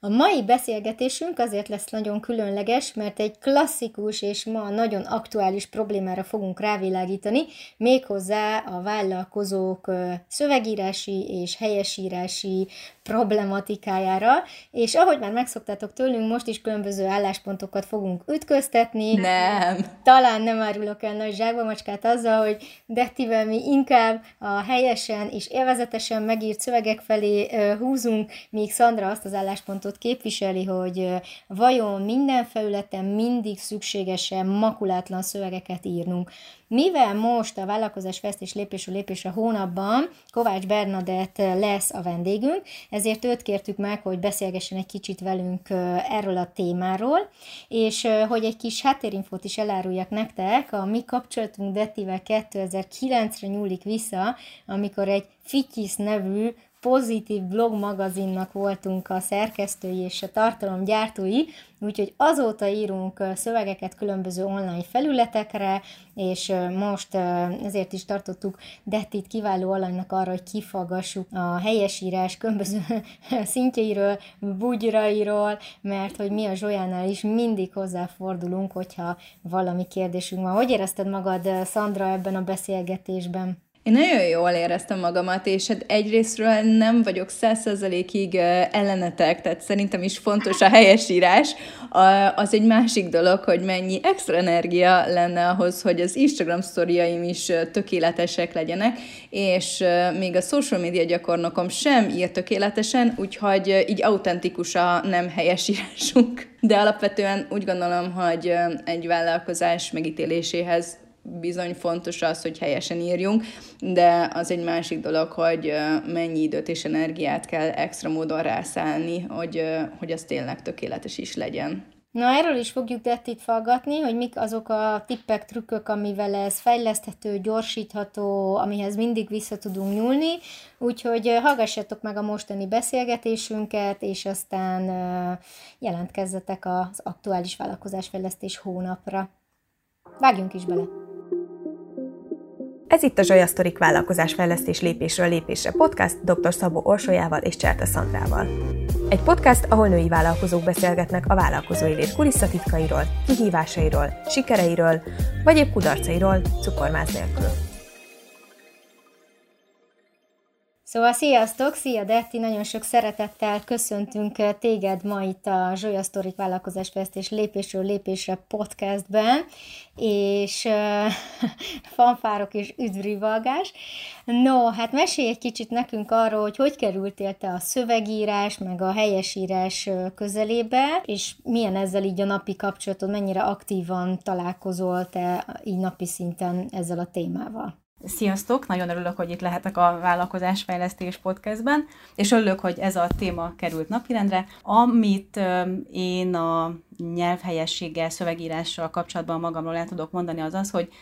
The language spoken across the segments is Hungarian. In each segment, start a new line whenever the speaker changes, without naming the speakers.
A mai beszélgetésünk azért lesz nagyon különleges, mert egy klasszikus és ma nagyon aktuális problémára fogunk rávilágítani, méghozzá a vállalkozók szövegírási és helyesírási problematikájára, és ahogy már megszoktátok tőlünk, most is különböző álláspontokat fogunk ütköztetni.
Nem.
Talán nem árulok el nagy zsákba macskát azzal, hogy Dettivel mi inkább a helyesen és élvezetesen megírt szövegek felé húzunk, míg Szandra azt az álláspontot képviseli, hogy vajon minden felületen mindig szükségesen makulátlan szövegeket írnunk. Mivel most a vállalkozás fejlesztés lépésről lépésre hónapban Kovács Bernadett lesz a vendégünk, ezért őt kértük meg, hogy beszélgessen egy kicsit velünk erről a témáról, és hogy egy kis háttérinfót is eláruljak nektek, a mi kapcsolatunk Dettivel 2009-re nyúlik vissza, amikor egy Fityis nevű pozitív blog magazinnak voltunk a szerkesztői és a tartalomgyártói, úgyhogy azóta írunk szövegeket különböző online felületekre, és most ezért is tartottuk Dettit kiváló alanynak arra, hogy kifagassuk a helyesírás különböző szintjeiről, bugyrairól, mert hogy mi a Zsolyánál is mindig hozzáfordulunk, hogyha valami kérdésünk van. Hogy érezted magad, Szandra, ebben a beszélgetésben?
Én nagyon jól éreztem magamat, és hát egyrésztről nem vagyok százszerzalékig ellenetek, tehát szerintem is fontos a helyesírás. Az egy másik dolog, hogy mennyi extra energia lenne ahhoz, hogy az Instagram sztoriaim is tökéletesek legyenek, és még a social media gyakornokom sem ír tökéletesen, úgyhogy így autentikus a nem helyesírásunk. De alapvetően úgy gondolom, hogy egy vállalkozás megítéléséhez bizony fontos az, hogy helyesen írjunk, de az egy másik dolog, hogy mennyi időt és energiát kell extra módon rászállni, hogy, hogy az tényleg tökéletes is legyen.
Na, erről is fogjuk Dettit faggatni, hogy mik azok a tippek, trükkök, amivel ez fejleszthető, gyorsítható, amihez mindig vissza tudunk nyúlni. Úgyhogy hallgassatok meg a mostani beszélgetésünket, és aztán jelentkezzetek az aktuális vállalkozásfejlesztés hónapra. Vágjunk is bele!
Ez itt a Zsolya Sztorik vállalkozásfejlesztés lépésről lépésre podcast dr. Szabó Orsolyával és Cserta Szandrával. Egy podcast, ahol női vállalkozók beszélgetnek a vállalkozói lét kulisszatitkairól, kihívásairól, sikereiről, vagy épp kudarcairól, cukormáz nélkül.
Szóval sziasztok, szia Detti, nagyon sok szeretettel köszöntünk eh, téged ma itt a Zsolya Sztorik vállalkozásfejlesztés lépésről lépésre podcastben, és uh, fanfárok és üdvrivalgás. No, hát mesélj egy kicsit nekünk arról, hogy hogy kerültél te a szövegírás, meg a helyesírás eh, közelébe, és milyen ezzel így a napi kapcsolatod, mennyire aktívan találkozol te így napi szinten ezzel a témával?
Sziasztok! Nagyon örülök, hogy itt lehetek a Vállalkozásfejlesztés podcastben, és örülök, hogy ez a téma került napirendre. Amit én a nyelvhelyességgel, szövegírással kapcsolatban magamról el tudok mondani, az az, hogy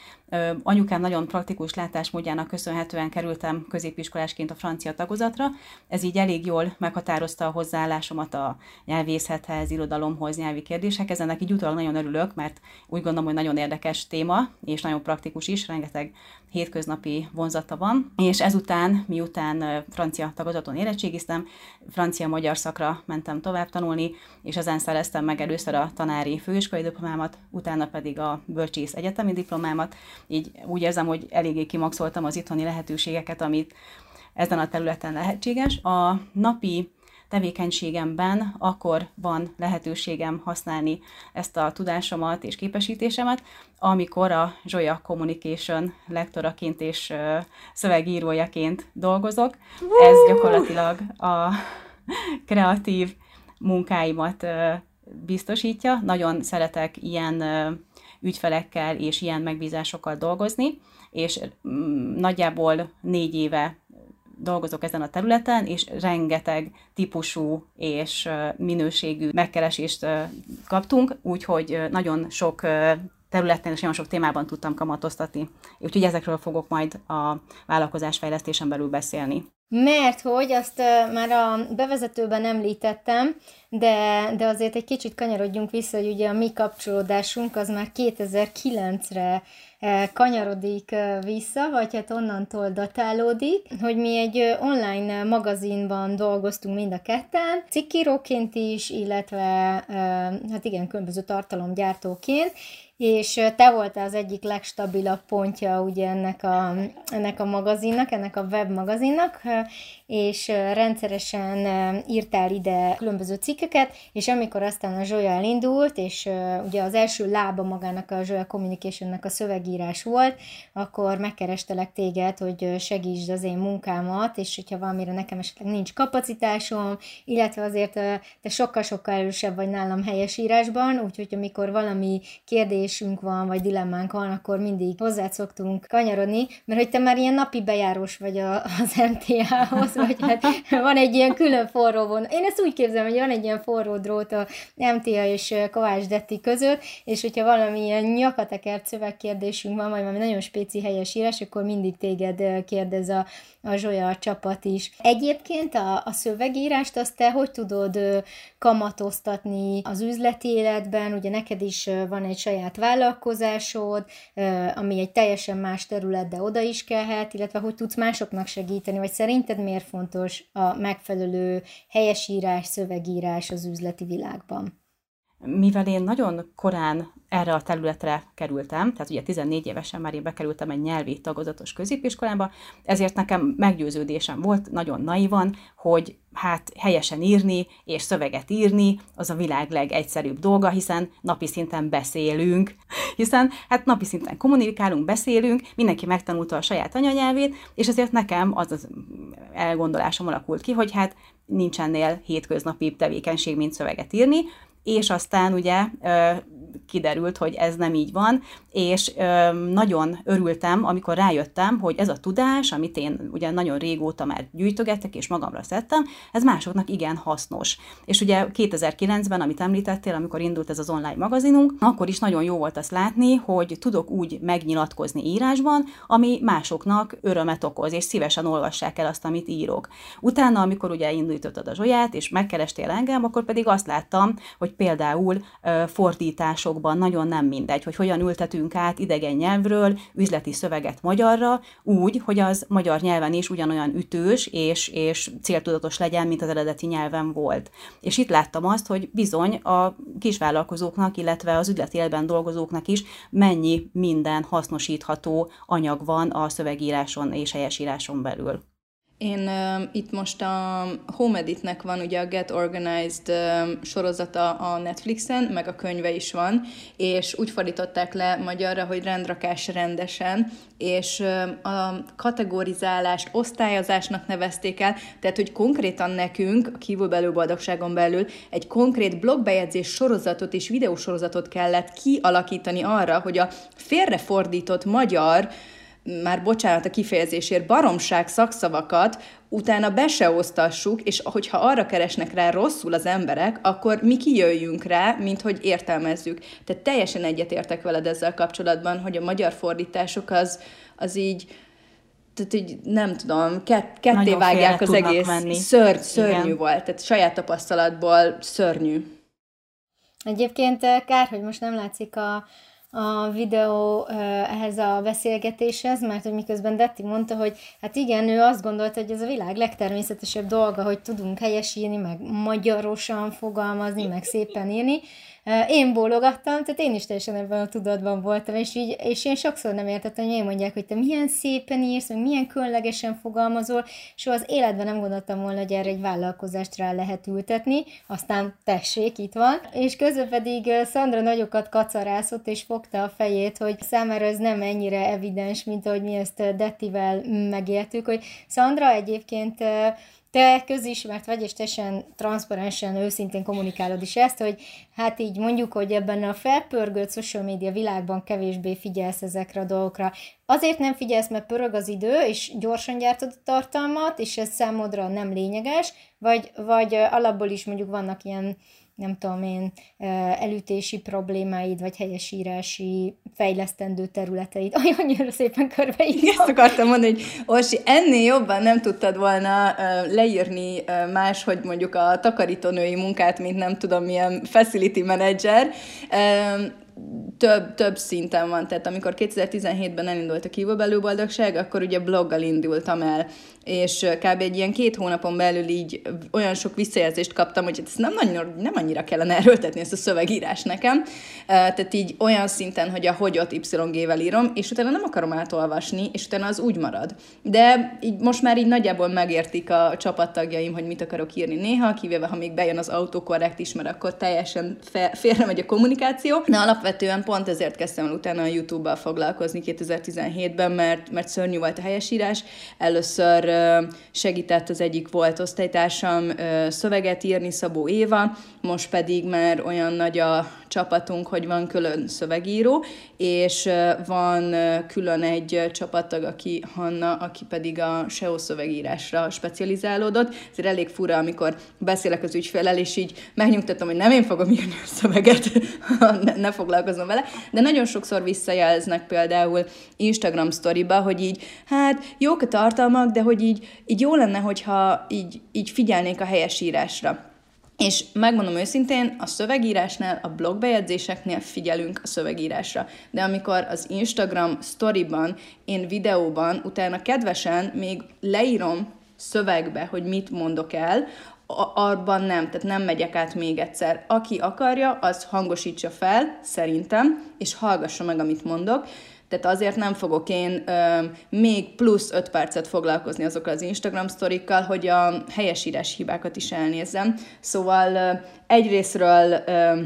anyukám nagyon praktikus látásmódjának köszönhetően kerültem középiskolásként a francia tagozatra. Ez így elég jól meghatározta a hozzáállásomat a nyelvészethez, irodalomhoz, nyelvi kérdésekhez. Ennek így utólag nagyon örülök, mert úgy gondolom, hogy nagyon érdekes téma, és nagyon praktikus is, rengeteg hétköznapi vonzata van. És ezután, miután francia tagozaton érettségiztem, francia-magyar szakra mentem tovább tanulni, és ezen szereztem meg először a tanári főiskolai diplomámat, utána pedig a bölcsész egyetemi diplomámat. Így úgy érzem, hogy eléggé kimaxoltam az itthoni lehetőségeket, amit ezen a területen lehetséges. A napi tevékenységemben akkor van lehetőségem használni ezt a tudásomat és képesítésemet, amikor a Zsolya Communication lektoraként és szövegírójaként dolgozok. Ez gyakorlatilag a kreatív munkáimat biztosítja. Nagyon szeretek ilyen ügyfelekkel és ilyen megbízásokkal dolgozni, és mm, nagyjából négy éve dolgozok ezen a területen, és rengeteg típusú és minőségű megkeresést kaptunk, úgyhogy nagyon sok területen és nagyon sok témában tudtam kamatoztatni. Úgyhogy ezekről fogok majd a vállalkozás fejlesztésen belül beszélni.
Mert hogy azt már a bevezetőben említettem, de, de azért egy kicsit kanyarodjunk vissza, hogy ugye a mi kapcsolódásunk az már 2009-re kanyarodik vissza, vagy hát onnantól datálódik, hogy mi egy online magazinban dolgoztunk mind a ketten, cikkíróként is, illetve hát igen, különböző tartalomgyártóként, és te voltál az egyik legstabilabb pontja ugye ennek a, ennek a magazinnak, ennek a web magazinnak, és rendszeresen írtál ide különböző cikkeket, és amikor aztán a Zsolya elindult, és ugye az első lába magának a Zsolya Communicationnek a szövegírás volt, akkor megkerestelek téged, hogy segítsd az én munkámat, és hogyha valamire nekem esetleg nincs kapacitásom, illetve azért te sokkal-sokkal erősebb vagy nálam helyesírásban, úgyhogy amikor valami kérdésünk van, vagy dilemmánk van, akkor mindig hozzád szoktunk kanyarodni, mert hogy te már ilyen napi bejárós vagy az MTA-hoz, vagy hát van egy ilyen külön forró von. Én ezt úgy képzelem, hogy van egy ilyen forró drót a MTA és Kovács Detti között, és hogyha valamilyen nyakatekert szövegkérdésünk van, vagy valami nagyon spéci helyes írás, akkor mindig téged kérdez a, a Zsolya a csapat is. Egyébként a, a szövegírást azt te hogy tudod kamatoztatni az üzleti életben? Ugye neked is van egy saját vállalkozásod, ami egy teljesen más terület, de oda is kellhet, illetve hogy tudsz másoknak segíteni, vagy szerinted miért fontos a megfelelő helyesírás, szövegírás az üzleti világban?
Mivel én nagyon korán erre a területre kerültem, tehát ugye 14 évesen már én bekerültem egy nyelvi tagozatos középiskolába, ezért nekem meggyőződésem volt, nagyon naivan, hogy hát helyesen írni és szöveget írni az a világ legegyszerűbb dolga, hiszen napi szinten beszélünk, hiszen hát napi szinten kommunikálunk, beszélünk, mindenki megtanulta a saját anyanyelvét, és ezért nekem az az elgondolásom alakult ki, hogy hát nincsennél hétköznapi tevékenység, mint szöveget írni, és aztán ugye kiderült, hogy ez nem így van, és nagyon örültem, amikor rájöttem, hogy ez a tudás, amit én ugye nagyon régóta már gyűjtögettek és magamra szedtem, ez másoknak igen hasznos. És ugye 2009-ben, amit említettél, amikor indult ez az online magazinunk, akkor is nagyon jó volt azt látni, hogy tudok úgy megnyilatkozni írásban, ami másoknak örömet okoz, és szívesen olvassák el azt, amit írok. Utána, amikor ugye indítottad a Zsolyát, és megkerestél engem, akkor pedig azt láttam, hogy például fordításokban nagyon nem mindegy, hogy hogyan ültetünk át idegen nyelvről üzleti szöveget magyarra, úgy, hogy az magyar nyelven is ugyanolyan ütős és, és céltudatos legyen, mint az eredeti nyelven volt. És itt láttam azt, hogy bizony a kisvállalkozóknak, illetve az üzleti életben dolgozóknak is mennyi minden hasznosítható anyag van a szövegíráson és helyesíráson belül.
Én uh, itt most a Home Editnek van ugye a Get Organized uh, sorozata a Netflixen, meg a könyve is van, és úgy fordították le magyarra, hogy rendrakás rendesen, és uh, a kategorizálást osztályozásnak nevezték el, tehát hogy konkrétan nekünk, a kívülbelül boldogságon belül, egy konkrét blogbejegyzés sorozatot és videósorozatot kellett kialakítani arra, hogy a félrefordított magyar már bocsánat a kifejezésért, baromság szakszavakat utána be se osztassuk, és hogyha arra keresnek rá rosszul az emberek, akkor mi kijöjjünk rá, mint hogy értelmezzük. Tehát teljesen egyetértek veled ezzel kapcsolatban, hogy a magyar fordítások az, az így, tehát így nem tudom, kett, ketté Nagyon vágják az egész. Menni. Szörny, szörnyű Igen. volt, tehát saját tapasztalatból szörnyű.
Egyébként eh, kár, hogy most nem látszik a, a videó ehhez a beszélgetéshez, mert hogy miközben Detti mondta, hogy hát igen, ő azt gondolta, hogy ez a világ legtermészetesebb dolga, hogy tudunk helyesírni, meg magyarosan fogalmazni, meg szépen írni, én bólogattam, tehát én is teljesen ebben a tudatban voltam, és, így, és én sokszor nem értettem, hogy én mondják, hogy te milyen szépen írsz, meg milyen különlegesen fogalmazol, és az életben nem gondoltam volna, hogy erre egy vállalkozást rá lehet ültetni, aztán tessék, itt van, és közben pedig Szandra nagyokat kacarászott, és fogta a fejét, hogy számára ez nem ennyire evidens, mint ahogy mi ezt Dettivel megéltük, hogy Szandra egyébként te közismert vagy, és teljesen transzparensen, őszintén kommunikálod is ezt, hogy hát így mondjuk, hogy ebben a felpörgött social media világban kevésbé figyelsz ezekre a dolgokra. azért nem figyelsz, mert pörög az idő, és gyorsan gyártod a tartalmat, és ez számodra nem lényeges, vagy, vagy alapból is mondjuk vannak ilyen nem tudom én, elütési problémáid, vagy helyesírási fejlesztendő területeid. Aj, annyira szépen körbeírtam.
Ezt akartam mondani, hogy Orsi, ennél jobban nem tudtad volna leírni más, hogy mondjuk a takarítónői munkát, mint nem tudom, milyen facility manager több, több szinten van. Tehát amikor 2017-ben elindult a kívülbelül boldogság, akkor ugye bloggal indultam el, és kb. egy ilyen két hónapon belül így olyan sok visszajelzést kaptam, hogy ezt nem, nagyon, nem annyira kellene erőltetni ezt a szövegírás nekem. Tehát így olyan szinten, hogy a hogyot Y-gével írom, és utána nem akarom átolvasni, és utána az úgy marad. De így most már így nagyjából megértik a csapattagjaim, hogy mit akarok írni néha, kivéve ha még bejön az autokorrekt is, mert akkor teljesen félre megy a kommunikáció. De alapvetően pont ezért kezdtem utána a YouTube-bal foglalkozni 2017-ben, mert, mert szörnyű volt a helyesírás. Először segített az egyik volt osztálytársam szöveget írni, Szabó Éva, most pedig már olyan nagy a csapatunk, hogy van külön szövegíró, és van külön egy csapattag, aki Hanna, aki pedig a SEO szövegírásra specializálódott. Ez elég fura, amikor beszélek az ügyfélel, és így megnyugtatom, hogy nem én fogom írni a szöveget, ne, ne foglalkozom vele, de nagyon sokszor visszajelznek például Instagram sztoriba, hogy így, hát jók a tartalmak, de hogy így, így jó lenne, hogyha így, így figyelnék a helyesírásra. És megmondom őszintén, a szövegírásnál, a blogbejegyzéseknél figyelünk a szövegírásra. De amikor az Instagram storyban, én videóban, utána kedvesen még leírom szövegbe, hogy mit mondok el, abban nem, tehát nem megyek át még egyszer. Aki akarja, az hangosítsa fel, szerintem, és hallgassa meg, amit mondok, tehát azért nem fogok én ö, még plusz 5 percet foglalkozni azokkal az Instagram sztorikkal, hogy a helyesírás hibákat is elnézzem. Szóval ö, egyrésztről ö,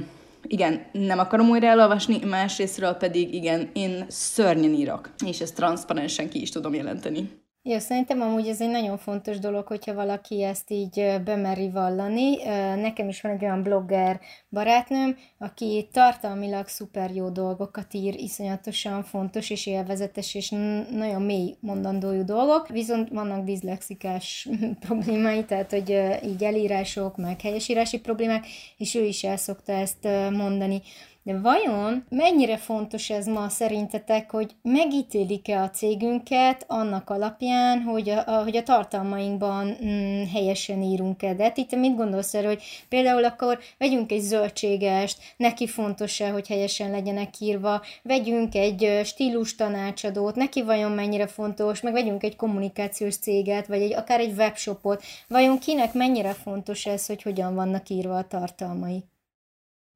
igen, nem akarom újra elolvasni, másrésztről pedig igen, én szörnyen írok, és ezt transzparensen ki is tudom jelenteni.
Jó, szerintem amúgy ez egy nagyon fontos dolog, hogyha valaki ezt így bemeri vallani. Nekem is van egy olyan blogger barátnőm, aki tartalmilag szuper jó dolgokat ír, iszonyatosan fontos és élvezetes és nagyon mély mondandójú dolgok, viszont vannak diszlexikás problémái, tehát hogy így elírások, meg helyesírási problémák, és ő is el szokta ezt mondani. De vajon mennyire fontos ez ma szerintetek, hogy megítélik-e a cégünket annak alapján, hogy a, hogy a tartalmainkban mm, helyesen írunk-e? De itt mit gondolsz erről, hogy például akkor vegyünk egy zöldségest, neki fontos-e, hogy helyesen legyenek írva, vegyünk egy stílus tanácsadót, neki vajon mennyire fontos, meg vegyünk egy kommunikációs céget, vagy egy, akár egy webshopot, vajon kinek mennyire fontos ez, hogy hogyan vannak írva a tartalmai?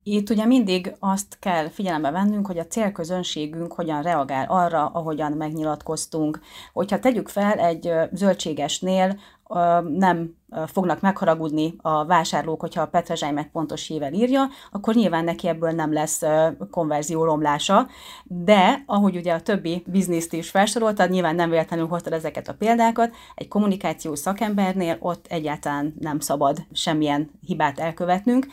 Itt ugye mindig azt kell figyelembe vennünk, hogy a célközönségünk hogyan reagál arra, ahogyan megnyilatkoztunk. Hogyha tegyük fel egy zöldségesnél nem fognak megharagudni a vásárlók, hogyha a Petrezsájmet pontos hível írja, akkor nyilván neki ebből nem lesz konverzió romlása, de ahogy ugye a többi bizniszt is felsoroltad, nyilván nem véletlenül hoztad ezeket a példákat, egy kommunikációs szakembernél ott egyáltalán nem szabad semmilyen hibát elkövetnünk,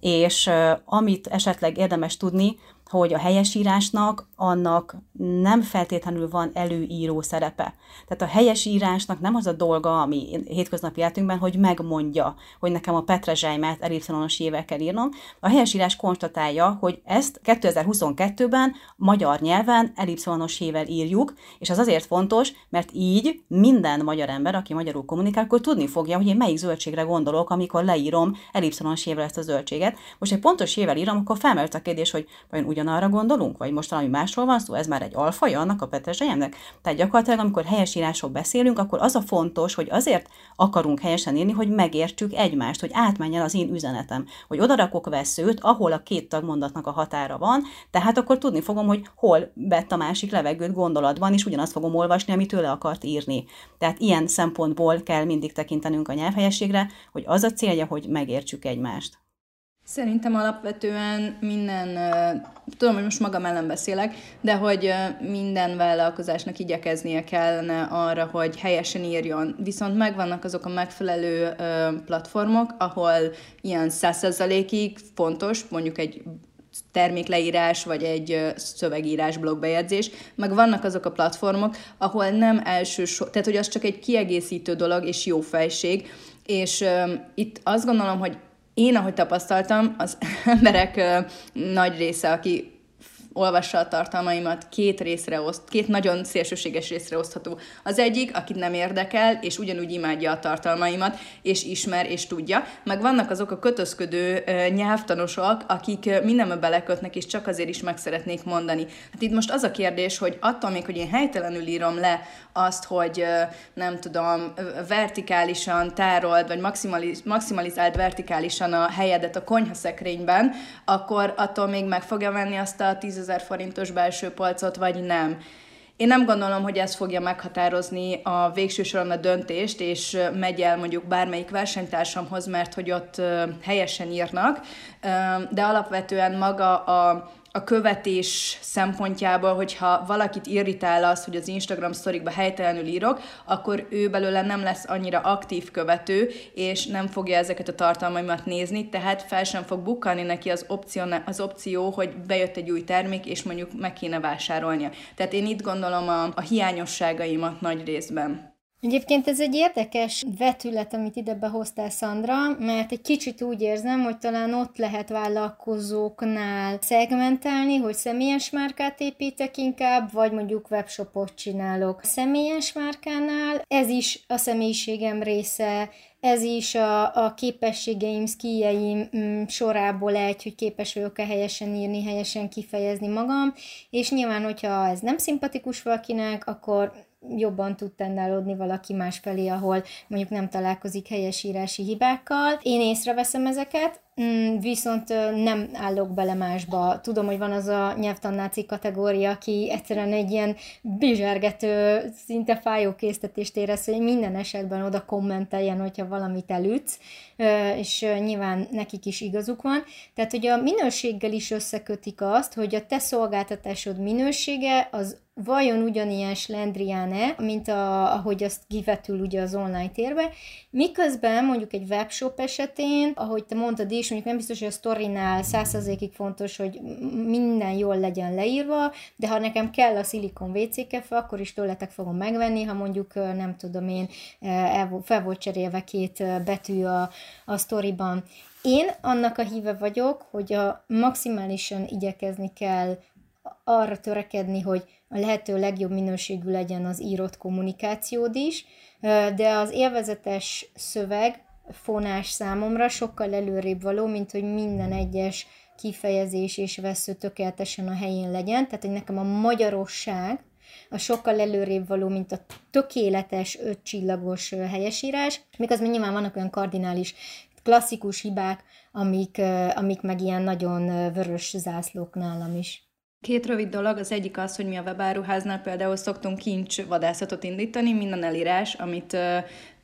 és amit esetleg érdemes tudni, hogy a helyesírásnak annak nem feltétlenül van előíró szerepe. Tehát a helyesírásnak nem az a dolga, ami hétköznapi életünkben, hogy megmondja, hogy nekem a petrezselymet elipszilonos évvel kell írnom. A helyesírás konstatálja, hogy ezt 2022-ben magyar nyelven elipszilonos évvel írjuk, és az azért fontos, mert így minden magyar ember, aki magyarul kommunikál, akkor tudni fogja, hogy én melyik zöldségre gondolok, amikor leírom elipszilonos évvel ezt a zöldséget. Most egy pontos évvel írom, akkor felmerült a kérdés, hogy vajon ugyanarra gondolunk, vagy most valami másról van szó, ez már egy alfaja annak a petrezselyemnek. Tehát gyakorlatilag, amikor helyesírásról beszélünk, akkor az a fontos, hogy azért akarunk helyesen írni, hogy megértsük egymást, hogy átmenjen az én üzenetem, hogy odarakok veszőt, ahol a két tagmondatnak a határa van, tehát akkor tudni fogom, hogy hol vett a másik levegőt gondolatban, és ugyanazt fogom olvasni, amit tőle akart írni. Tehát ilyen szempontból kell mindig tekintenünk a nyelvhelyességre, hogy az a célja, hogy megértsük egymást.
Szerintem alapvetően minden, tudom, hogy most magam ellen beszélek, de hogy minden vállalkozásnak igyekeznie kellene arra, hogy helyesen írjon. Viszont megvannak azok a megfelelő platformok, ahol ilyen 100%-ig fontos, mondjuk egy termékleírás, vagy egy szövegírás, blogbejegyzés, meg vannak azok a platformok, ahol nem első tehát hogy az csak egy kiegészítő dolog és jó fejség, és uh, itt azt gondolom, hogy én, ahogy tapasztaltam, az emberek nagy része, aki olvassa a tartalmaimat, két részre oszt, két nagyon szélsőséges részre osztható. Az egyik, akit nem érdekel, és ugyanúgy imádja a tartalmaimat, és ismer, és tudja. Meg vannak azok a kötözködő nyelvtanosok, akik mindenbe belekötnek, és csak azért is meg szeretnék mondani. Hát itt most az a kérdés, hogy attól még, hogy én helytelenül írom le azt, hogy nem tudom, vertikálisan tárold, vagy maximaliz, maximalizált vertikálisan a helyedet a konyhaszekrényben, akkor attól még meg fogja venni azt a 10 ezer forintos belső polcot, vagy nem. Én nem gondolom, hogy ez fogja meghatározni a végső soron a döntést, és megy el mondjuk bármelyik versenytársamhoz, mert hogy ott helyesen írnak, de alapvetően maga a a követés szempontjából, hogyha valakit irritál az, hogy az Instagram sztorikba helytelenül írok, akkor ő belőle nem lesz annyira aktív követő, és nem fogja ezeket a tartalmaimat nézni, tehát fel sem fog bukkani neki az opció, az opció, hogy bejött egy új termék, és mondjuk meg kéne vásárolnia. Tehát én itt gondolom a, a hiányosságaimat nagy részben.
Egyébként ez egy érdekes vetület, amit ide behoztál, Szandra, mert egy kicsit úgy érzem, hogy talán ott lehet vállalkozóknál szegmentálni, hogy személyes márkát építek inkább, vagy mondjuk webshopot csinálok. A személyes márkánál ez is a személyiségem része, ez is a, a képességeim, szkíjeim mm, sorából egy, hogy képes vagyok-e helyesen írni, helyesen kifejezni magam, és nyilván, hogyha ez nem szimpatikus valakinek, akkor jobban tud tendálódni valaki más felé, ahol mondjuk nem találkozik helyesírási hibákkal. Én észreveszem ezeket, mm, viszont nem állok bele másba. Tudom, hogy van az a nyelvtannáci kategória, aki egyszerűen egy ilyen bizsergető, szinte fájó késztetést érez, hogy minden esetben oda kommenteljen, hogyha valamit elütsz, és nyilván nekik is igazuk van. Tehát, hogy a minőséggel is összekötik azt, hogy a te szolgáltatásod minősége az vajon ugyanilyen slendrián-e, mint a, ahogy azt kivetül ugye az online térbe, miközben mondjuk egy webshop esetén, ahogy te mondtad is, mondjuk nem biztos, hogy a sztorinál százszerzékig fontos, hogy minden jól legyen leírva, de ha nekem kell a szilikon WC akkor is tőletek fogom megvenni, ha mondjuk nem tudom én, fel volt cserélve két betű a, a sztoriban. Én annak a híve vagyok, hogy a maximálisan igyekezni kell arra törekedni, hogy a lehető legjobb minőségű legyen az írott kommunikációd is, de az élvezetes szöveg, fonás számomra sokkal előrébb való, mint hogy minden egyes kifejezés és vesző tökéletesen a helyén legyen. Tehát, hogy nekem a magyarosság a sokkal előrébb való, mint a tökéletes ötcsillagos helyesírás, miközben nyilván vannak olyan kardinális klasszikus hibák, amik, amik meg ilyen nagyon vörös zászlók nálam is.
Két rövid dolog, az egyik az, hogy mi a webáruháznál például szoktunk kincs vadászatot indítani, minden elírás, amit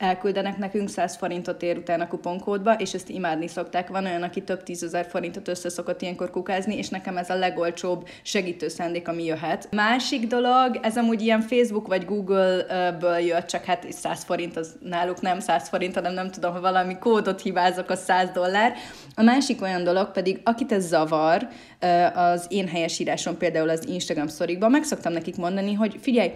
elküldenek nekünk, 100 forintot ér utána kuponkódba, és ezt imádni szokták. Van olyan, aki több tízezer forintot össze szokott ilyenkor kukázni, és nekem ez a legolcsóbb segítő szándék, ami jöhet. Másik dolog, ez amúgy ilyen Facebook vagy Google-ből jött, csak hát 100 forint az náluk nem 100 forint, hanem nem tudom, ha valami kódot hibázok, az 100 dollár. A másik olyan dolog pedig, akit ez zavar, az én helyesírásom például az Instagram szorikban, meg szoktam nekik mondani, hogy figyelj,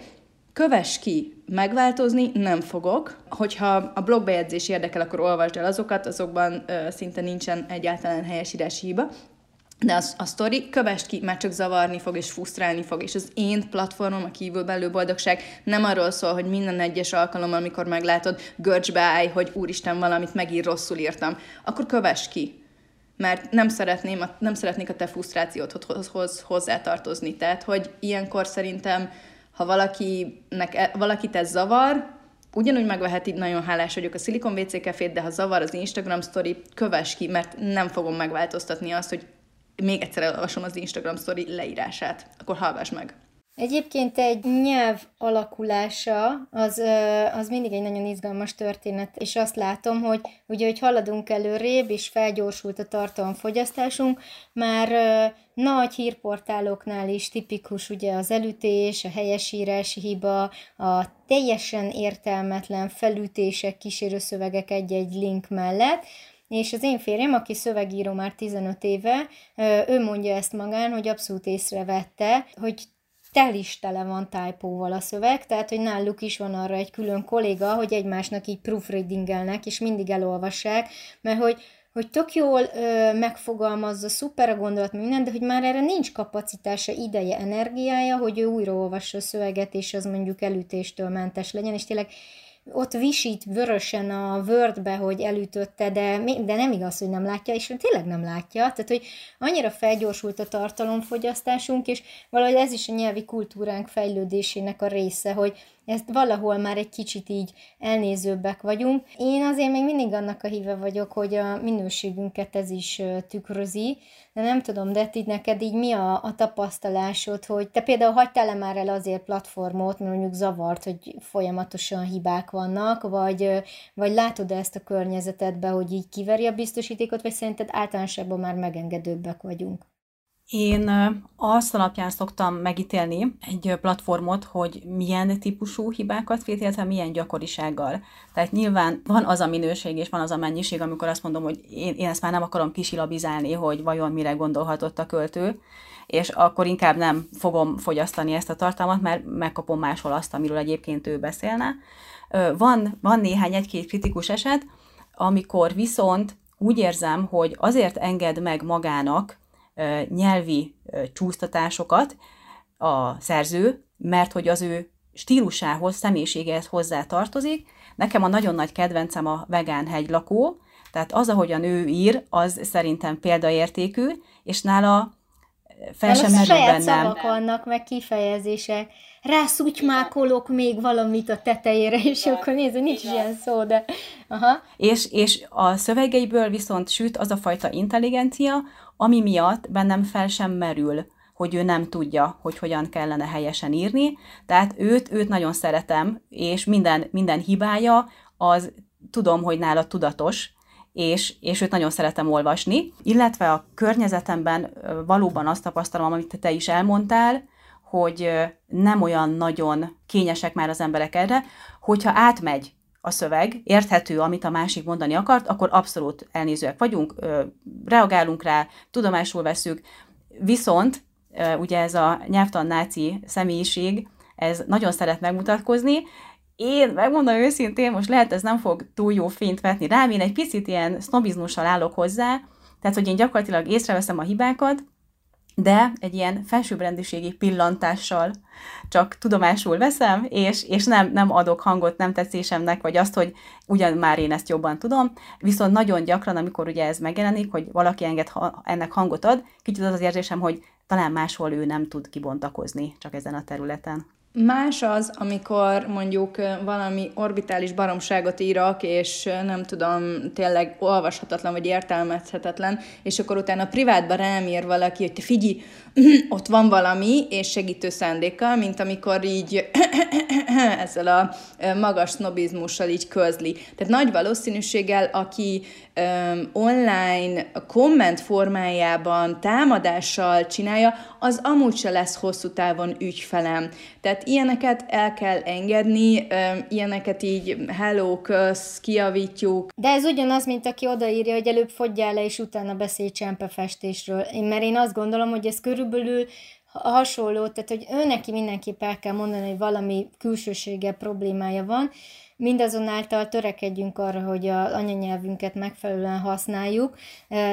Kövess ki, megváltozni nem fogok. Hogyha a blogbejegyzés érdekel, akkor olvasd el azokat, azokban ö, szinte nincsen egyáltalán helyesírási hiba. De az, a sztori kövest ki, már csak zavarni fog és frusztrálni fog, és az én platformom, a kívül belül boldogság nem arról szól, hogy minden egyes alkalom, amikor meglátod, görcsbe állj, hogy úristen, valamit megír, rosszul írtam, akkor kövest ki. Mert nem, szeretném, nem szeretnék a te frusztrációdhoz hozzátartozni. Tehát, hogy ilyenkor szerintem ha valakinek, e, valakit ez zavar, ugyanúgy megveheti, nagyon hálás vagyok a Silicon WC kefét, de ha zavar az Instagram story, kövess ki, mert nem fogom megváltoztatni azt, hogy még egyszer elolvasom az Instagram story leírását. Akkor hallgass meg.
Egyébként egy nyelv alakulása az, az mindig egy nagyon izgalmas történet, és azt látom, hogy ugye, hogy haladunk előrébb, és felgyorsult a tartalomfogyasztásunk, már nagy hírportáloknál is tipikus ugye az elütés, a helyesírási hiba, a teljesen értelmetlen felütések, kísérőszövegek egy-egy link mellett, és az én férjem, aki szövegíró már 15 éve, ő mondja ezt magán, hogy abszolút észrevette, hogy tel is tele van typóval a szöveg, tehát hogy náluk is van arra egy külön kolléga, hogy egymásnak így proofreadingelnek, és mindig elolvassák, mert hogy hogy tök jól ö, megfogalmazza, szuper a gondolat, minden, de hogy már erre nincs kapacitása, ideje, energiája, hogy ő újra olvassa a szöveget, és az mondjuk elütéstől mentes legyen, és tényleg ott visít vörösen a Wordbe, hogy elütötte, de, de nem igaz, hogy nem látja, és tényleg nem látja. Tehát, hogy annyira felgyorsult a tartalomfogyasztásunk, és valahogy ez is a nyelvi kultúránk fejlődésének a része, hogy ezt valahol már egy kicsit így elnézőbbek vagyunk. Én azért még mindig annak a híve vagyok, hogy a minőségünket ez is tükrözi, de nem tudom, de így neked így mi a, a tapasztalásod, hogy te például hagytál-e már el azért platformot, mert mondjuk zavart, hogy folyamatosan hibák vannak, vagy, vagy látod ezt a környezetedbe, hogy így kiveri a biztosítékot, vagy szerinted általánosabban már megengedőbbek vagyunk?
Én azt alapján szoktam megítélni egy platformot, hogy milyen típusú hibákat fél, illetve milyen gyakorisággal. Tehát nyilván van az a minőség és van az a mennyiség, amikor azt mondom, hogy én, én ezt már nem akarom kisilabizálni, hogy vajon mire gondolhatott a költő, és akkor inkább nem fogom fogyasztani ezt a tartalmat, mert megkapom máshol azt, amiről egyébként ő beszélne. Van, van néhány egy-két kritikus eset, amikor viszont úgy érzem, hogy azért enged meg magának nyelvi csúsztatásokat a szerző, mert hogy az ő stílusához, személyiségehez hozzá tartozik. Nekem a nagyon nagy kedvencem a vegán hegylakó, tehát az, ahogyan ő ír, az szerintem példaértékű, és nála fel sem merül
bennem. szavak vannak, meg kifejezések. Rászutymákolok még valamit a tetejére, és akkor nézd, nincs ilyen szó, de... Aha.
És, és a szövegeiből viszont süt az a fajta intelligencia, ami miatt bennem fel sem merül, hogy ő nem tudja, hogy hogyan kellene helyesen írni, tehát őt, őt nagyon szeretem, és minden, minden hibája az tudom, hogy nála tudatos, és, és őt nagyon szeretem olvasni, illetve a környezetemben valóban azt tapasztalom, amit te is elmondtál, hogy nem olyan nagyon kényesek már az emberek erre, hogyha átmegy a szöveg, érthető, amit a másik mondani akart, akkor abszolút elnézőek vagyunk, reagálunk rá, tudomásul veszük, viszont ugye ez a nyelvtan náci személyiség, ez nagyon szeret megmutatkozni, én megmondom őszintén, most lehet ez nem fog túl jó fényt vetni rám, én egy picit ilyen sznobizmussal állok hozzá, tehát hogy én gyakorlatilag észreveszem a hibákat, de egy ilyen felsőbbrendűségi pillantással csak tudomásul veszem, és, és nem, nem adok hangot nem tetszésemnek, vagy azt, hogy ugyan már én ezt jobban tudom, viszont nagyon gyakran, amikor ugye ez megjelenik, hogy valaki enged ha, ennek hangot ad, kicsit az az érzésem, hogy talán máshol ő nem tud kibontakozni csak ezen a területen.
Más az, amikor mondjuk valami orbitális baromságot írok, és nem tudom, tényleg olvashatatlan vagy értelmezhetetlen, és akkor utána privátban rám ír valaki, hogy te figyelj, ott van valami, és segítő szándékkal, mint amikor így ezzel a magas sznobizmussal így közli. Tehát nagy valószínűséggel, aki online komment formájában támadással csinálja, az amúgy se lesz hosszú távon ügyfelem. Tehát ilyeneket el kell engedni, ilyeneket így hello, kösz, kiavítjuk.
De ez ugyanaz, mint aki odaírja, hogy előbb fogyjál le, és utána beszélj csempefestésről. Én, mert én azt gondolom, hogy ez körülbelül hasonló, tehát hogy ő neki mindenképp el kell mondani, hogy valami külsősége, problémája van, mindazonáltal törekedjünk arra, hogy az anyanyelvünket megfelelően használjuk,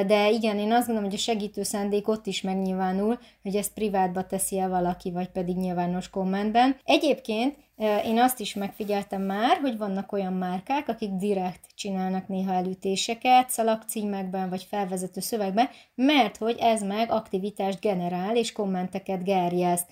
de igen, én azt gondolom, hogy a segítő szándék ott is megnyilvánul, hogy ezt privátba teszi el valaki, vagy pedig nyilvános kommentben. Egyébként én azt is megfigyeltem már, hogy vannak olyan márkák, akik direkt csinálnak néha elütéseket szalagcímekben vagy felvezető szövegben, mert hogy ez meg aktivitást generál és kommenteket gerjeszt.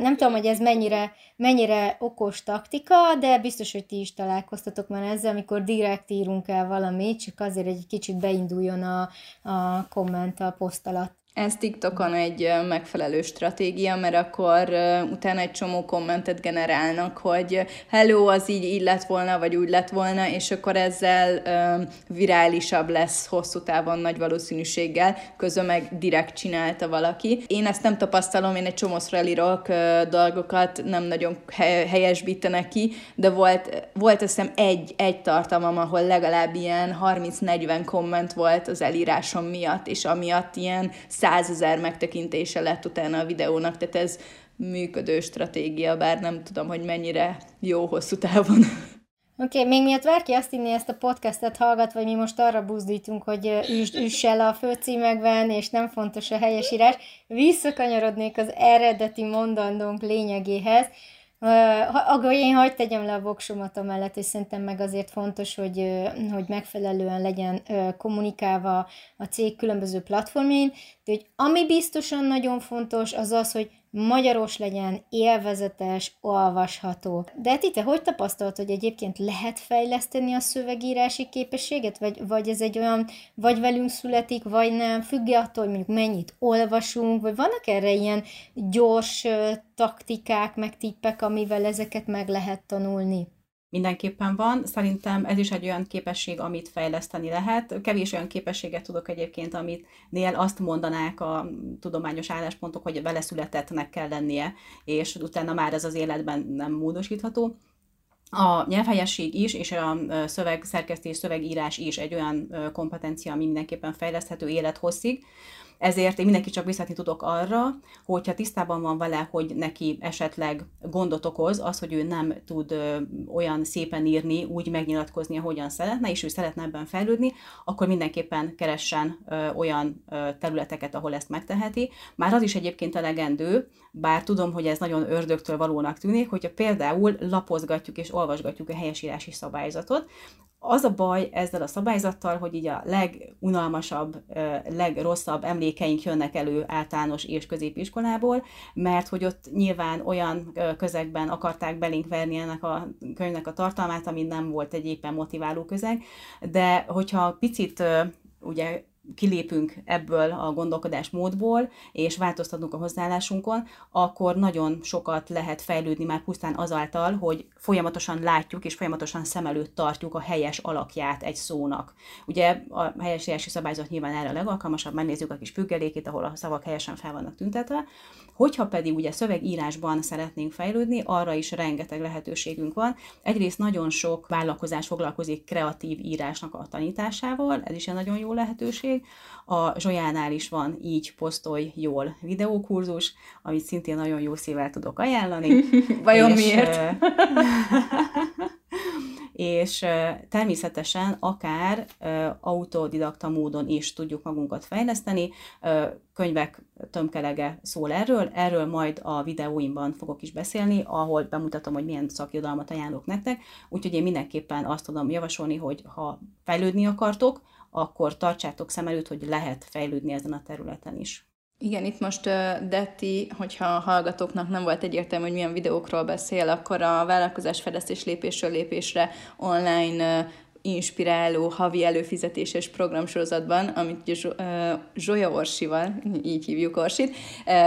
Nem tudom, hogy ez mennyire, mennyire okos taktika, de biztos, hogy ti is találkoztatok már ezzel, amikor direkt írunk el valamit, csak azért egy kicsit beinduljon a, a komment a poszt alatt.
Ez TikTokon egy megfelelő stratégia, mert akkor utána egy csomó kommentet generálnak, hogy hello, az így, így lett volna, vagy úgy lett volna, és akkor ezzel virálisabb lesz hosszú távon nagy valószínűséggel, közben meg direkt csinálta valaki. Én ezt nem tapasztalom, én egy csomószor írok dolgokat, nem nagyon helyesbítenek ki, de volt, volt azt hiszem egy, egy tartalmam, ahol legalább ilyen 30-40 komment volt az elírásom miatt, és amiatt ilyen százezer megtekintése lett utána a videónak, tehát ez működő stratégia, bár nem tudom, hogy mennyire jó hosszú távon.
Oké, okay, még miatt várki azt inni ezt a podcastet hallgat, vagy mi most arra buzdítunk, hogy üss, üss el a főcímekben, és nem fontos a helyesírás, visszakanyarodnék az eredeti mondandónk lényegéhez, Uh, én hagyd tegyem le a voksomat mellett, és szerintem meg azért fontos, hogy, hogy megfelelően legyen kommunikálva a cég különböző platformjain, de hogy ami biztosan nagyon fontos, az az, hogy magyaros legyen, élvezetes, olvasható. De ti te hogy tapasztalt, hogy egyébként lehet fejleszteni a szövegírási képességet, vagy, vagy ez egy olyan, vagy velünk születik, vagy nem, függ attól, hogy mondjuk mennyit olvasunk, vagy vannak erre ilyen gyors taktikák, meg tippek, amivel ezeket meg lehet tanulni?
Mindenképpen van. Szerintem ez is egy olyan képesség, amit fejleszteni lehet. Kevés olyan képességet tudok egyébként, amit nél azt mondanák a tudományos álláspontok, hogy vele születettnek kell lennie, és utána már ez az életben nem módosítható. A nyelvhelyesség is, és a szövegszerkesztés, szövegírás is egy olyan kompetencia, ami mindenképpen fejleszthető élethosszig. Ezért én mindenki csak biztatni tudok arra, hogyha tisztában van vele, hogy neki esetleg gondot okoz az, hogy ő nem tud olyan szépen írni, úgy megnyilatkozni, ahogyan szeretne, és ő szeretne ebben fejlődni, akkor mindenképpen keressen olyan területeket, ahol ezt megteheti. Már az is egyébként elegendő, bár tudom, hogy ez nagyon ördögtől valónak tűnik, hogyha például lapozgatjuk és olvasgatjuk a helyesírási szabályzatot, az a baj ezzel a szabályzattal, hogy így a legunalmasabb, legrosszabb emlékeink jönnek elő általános és középiskolából, mert hogy ott nyilván olyan közegben akarták belénk verni ennek a könyvnek a tartalmát, ami nem volt egy éppen motiváló közeg, de hogyha picit ugye kilépünk ebből a gondolkodásmódból, és változtatunk a hozzáállásunkon, akkor nagyon sokat lehet fejlődni már pusztán azáltal, hogy folyamatosan látjuk és folyamatosan szem előtt tartjuk a helyes alakját egy szónak. Ugye a helyesírási szabályzat nyilván erre a legalkalmasabb, megnézzük a kis függelékét, ahol a szavak helyesen fel vannak tüntetve, Hogyha pedig ugye szövegírásban szeretnénk fejlődni, arra is rengeteg lehetőségünk van. Egyrészt nagyon sok vállalkozás foglalkozik kreatív írásnak a tanításával, ez is egy nagyon jó lehetőség. A Zsolyánál is van így posztolj jól videókurzus, amit szintén nagyon jó szívvel tudok ajánlani.
Vajon és, miért?
és természetesen akár autodidakta módon is tudjuk magunkat fejleszteni. Könyvek tömkelege szól erről, erről majd a videóimban fogok is beszélni, ahol bemutatom, hogy milyen szakirodalmat ajánlok nektek, úgyhogy én mindenképpen azt tudom javasolni, hogy ha fejlődni akartok, akkor tartsátok szem előtt, hogy lehet fejlődni ezen a területen is.
Igen, itt most Detti, hogyha a hallgatóknak nem volt egyértelmű, hogy milyen videókról beszél, akkor a vállalkozás fejlesztés lépésről lépésre online inspiráló havi előfizetéses programsorozatban, amit Zsolya Orsival, így hívjuk Orsit,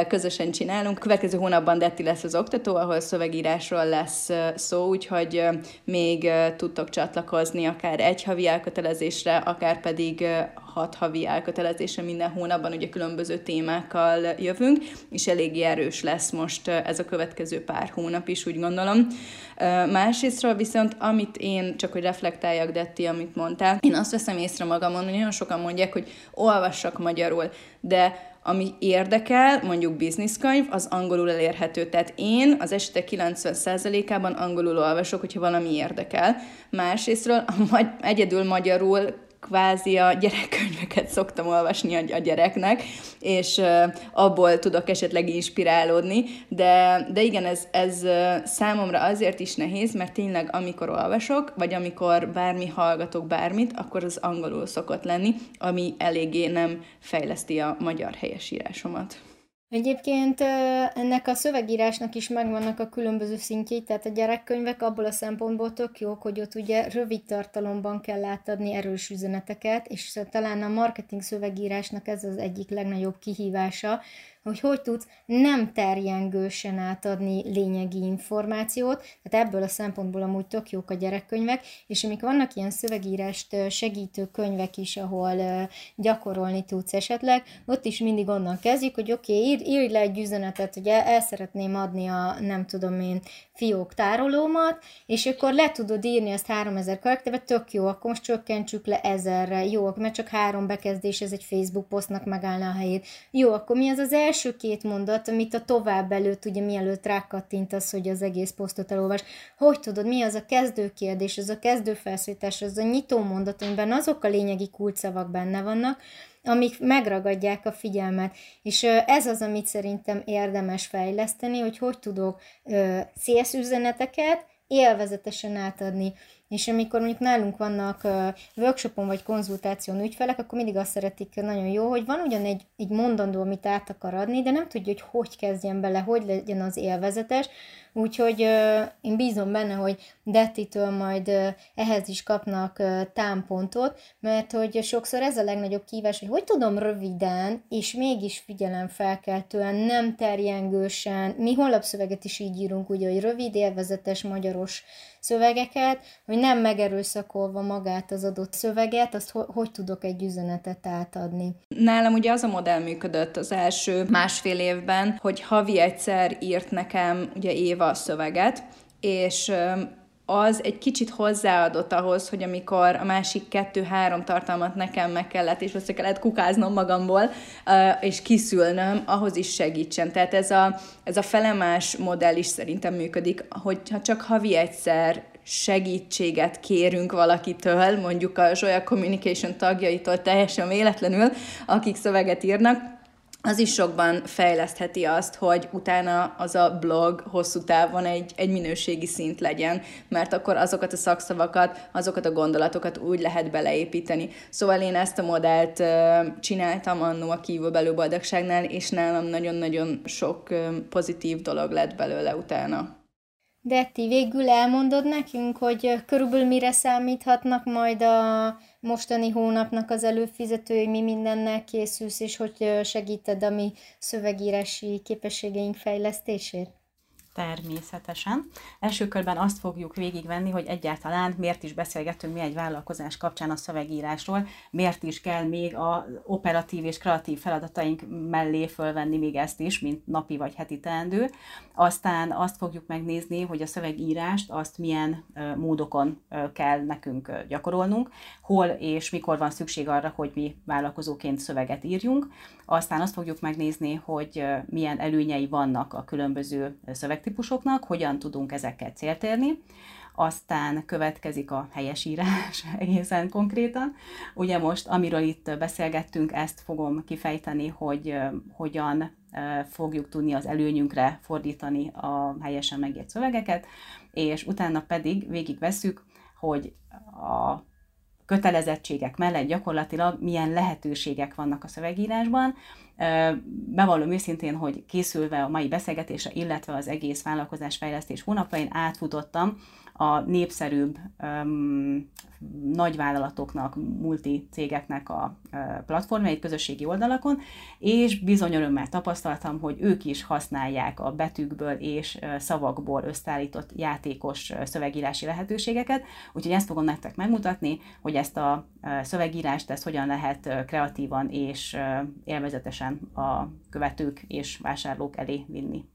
közösen csinálunk. Következő hónapban Detti lesz az oktató, ahol szövegírásról lesz szó, úgyhogy még tudtok csatlakozni akár egy havi elkötelezésre, akár pedig hat havi elkötelezésre minden hónapban, ugye különböző témákkal jövünk, és eléggé erős lesz most ez a következő pár hónap is, úgy gondolom. Másrésztről viszont, amit én, csak hogy reflektáljak, Detti, amit mondtál, én azt veszem észre magamon, hogy nagyon sokan mondják, hogy olvassak magyarul, de ami érdekel, mondjuk bizniszkönyv, az angolul elérhető. Tehát én az esetek 90%-ában angolul olvasok, hogyha valami érdekel. Másrésztről egyedül magyarul kvázi a gyerekkönyveket szoktam olvasni a, gyereknek, és abból tudok esetleg inspirálódni, de, de igen, ez, ez számomra azért is nehéz, mert tényleg amikor olvasok, vagy amikor bármi hallgatok bármit, akkor az angolul szokott lenni, ami eléggé nem fejleszti a magyar helyesírásomat.
Egyébként ennek a szövegírásnak is megvannak a különböző szintjei, tehát a gyerekkönyvek abból a szempontból tök jók, hogy ott ugye rövid tartalomban kell átadni erős üzeneteket, és talán a marketing szövegírásnak ez az egyik legnagyobb kihívása, hogy hogy tudsz nem terjengősen átadni lényegi információt, tehát ebből a szempontból amúgy tök jók a gyerekkönyvek, és amik vannak ilyen szövegírást segítő könyvek is, ahol gyakorolni tudsz esetleg, ott is mindig onnan kezdjük, hogy oké, okay, írj, írj le egy üzenetet, hogy el, el szeretném adni a, nem tudom én, fiók tárolómat, és akkor le tudod írni azt 3000 karakterbe, tök jó, akkor most csökkentsük le ezerre, jó, mert csak három bekezdés, ez egy Facebook posztnak megállna a helyét. Jó, akkor mi az az első két mondat, amit a tovább előtt, ugye mielőtt rákattintasz, hogy az egész posztot elolvas, hogy tudod, mi az a kezdőkérdés, az a kezdőfelszítás, az a nyitó mondat, amiben azok a lényegi kulcsszavak benne vannak, amik megragadják a figyelmet. És ez az, amit szerintem érdemes fejleszteni, hogy hogy tudok szélszüzeneteket élvezetesen átadni. És amikor mondjuk nálunk vannak workshopon vagy konzultáción ügyfelek, akkor mindig azt szeretik nagyon jó, hogy van ugyan egy, egy mondandó, amit át akar adni, de nem tudja, hogy hogy kezdjen bele, hogy legyen az élvezetes, Úgyhogy én bízom benne, hogy Dettitől majd ehhez is kapnak támpontot, mert hogy sokszor ez a legnagyobb kívás, hogy hogy tudom röviden, és mégis figyelemfelkeltően, nem terjengősen, mi honlapszöveget is így írunk, ugye, hogy rövid, élvezetes, magyaros szövegeket, hogy nem megerőszakolva magát az adott szöveget, azt ho- hogy tudok egy üzenetet átadni.
Nálam ugye az a modell működött az első másfél évben, hogy havi egyszer írt nekem ugye Éva a szöveget, és az egy kicsit hozzáadott ahhoz, hogy amikor a másik kettő-három tartalmat nekem meg kellett, és össze kellett kukáznom magamból, és kiszülnöm, ahhoz is segítsen. Tehát ez a, ez a felemás modell is szerintem működik, hogy ha csak havi egyszer segítséget kérünk valakitől, mondjuk a Zsolya Communication tagjaitól teljesen véletlenül, akik szöveget írnak, az is sokban fejlesztheti azt, hogy utána az a blog hosszú távon egy, egy minőségi szint legyen, mert akkor azokat a szakszavakat, azokat a gondolatokat úgy lehet beleépíteni. Szóval én ezt a modellt csináltam annó a kívülbelül boldogságnál, és nálam nagyon-nagyon sok pozitív dolog lett belőle utána.
Detti, végül elmondod nekünk, hogy körülbelül mire számíthatnak majd a mostani hónapnak az előfizetői, mi mindennel készülsz, és hogy segíted a mi szövegírási képességeink fejlesztését?
Természetesen. Első körben azt fogjuk végigvenni, hogy egyáltalán miért is beszélgetünk mi egy vállalkozás kapcsán a szövegírásról, miért is kell még a operatív és kreatív feladataink mellé fölvenni még ezt is, mint napi vagy heti teendő. Aztán azt fogjuk megnézni, hogy a szövegírást azt milyen módokon kell nekünk gyakorolnunk, hol és mikor van szükség arra, hogy mi vállalkozóként szöveget írjunk. Aztán azt fogjuk megnézni, hogy milyen előnyei vannak a különböző szövegtípusoknak, hogyan tudunk ezekkel célt érni. Aztán következik a helyesírás egészen konkrétan. Ugye most, amiről itt beszélgettünk, ezt fogom kifejteni, hogy hogyan fogjuk tudni az előnyünkre fordítani a helyesen megírt szövegeket, és utána pedig végigveszük, hogy a kötelezettségek mellett gyakorlatilag milyen lehetőségek vannak a szövegírásban. Bevallom őszintén, hogy készülve a mai beszélgetésre, illetve az egész vállalkozásfejlesztés hónapain átfutottam a népszerűbb um, nagyvállalatoknak, multi cégeknek a platformjait, közösségi oldalakon, és bizony örömmel tapasztaltam, hogy ők is használják a betűkből és szavakból összeállított játékos szövegírási lehetőségeket, úgyhogy ezt fogom nektek megmutatni, hogy ezt a szövegírást, ezt hogyan lehet kreatívan és élvezetesen a követők és vásárlók elé vinni.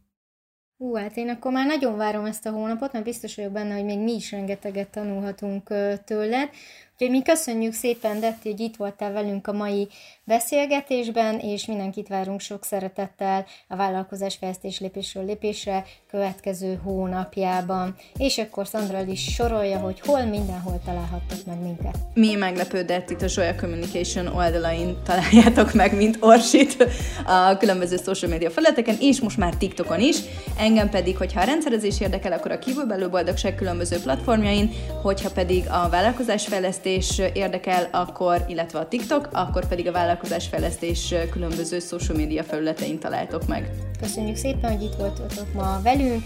Hú, hát én akkor már nagyon várom ezt a hónapot, mert biztos vagyok benne, hogy még mi is rengeteget tanulhatunk tőled. Úgyhogy mi köszönjük szépen, Detti, hogy itt voltál velünk a mai beszélgetésben, és mindenkit várunk sok szeretettel a vállalkozás fejlesztés lépésről lépésre következő hónapjában. És akkor Szandra is sorolja, hogy hol mindenhol találhattok meg minket.
Mi meglepődett itt a Zsolya Communication oldalain találjátok meg, mint Orsit a különböző social media felületeken, és most már TikTokon is. Engem pedig, hogyha a rendszerezés érdekel, akkor a kívülbelül boldogság különböző platformjain, hogyha pedig a vállalkozás fejlesztés vállalkozásfejlesztés érdekel, akkor, illetve a TikTok, akkor pedig a vállalkozásfejlesztés különböző social media felületein találtok meg.
Köszönjük szépen, hogy itt voltatok ma velünk,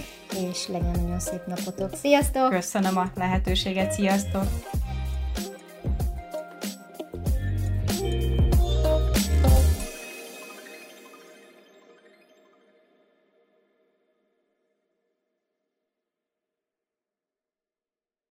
és legyen nagyon szép napotok. Sziasztok!
Köszönöm a lehetőséget, sziasztok!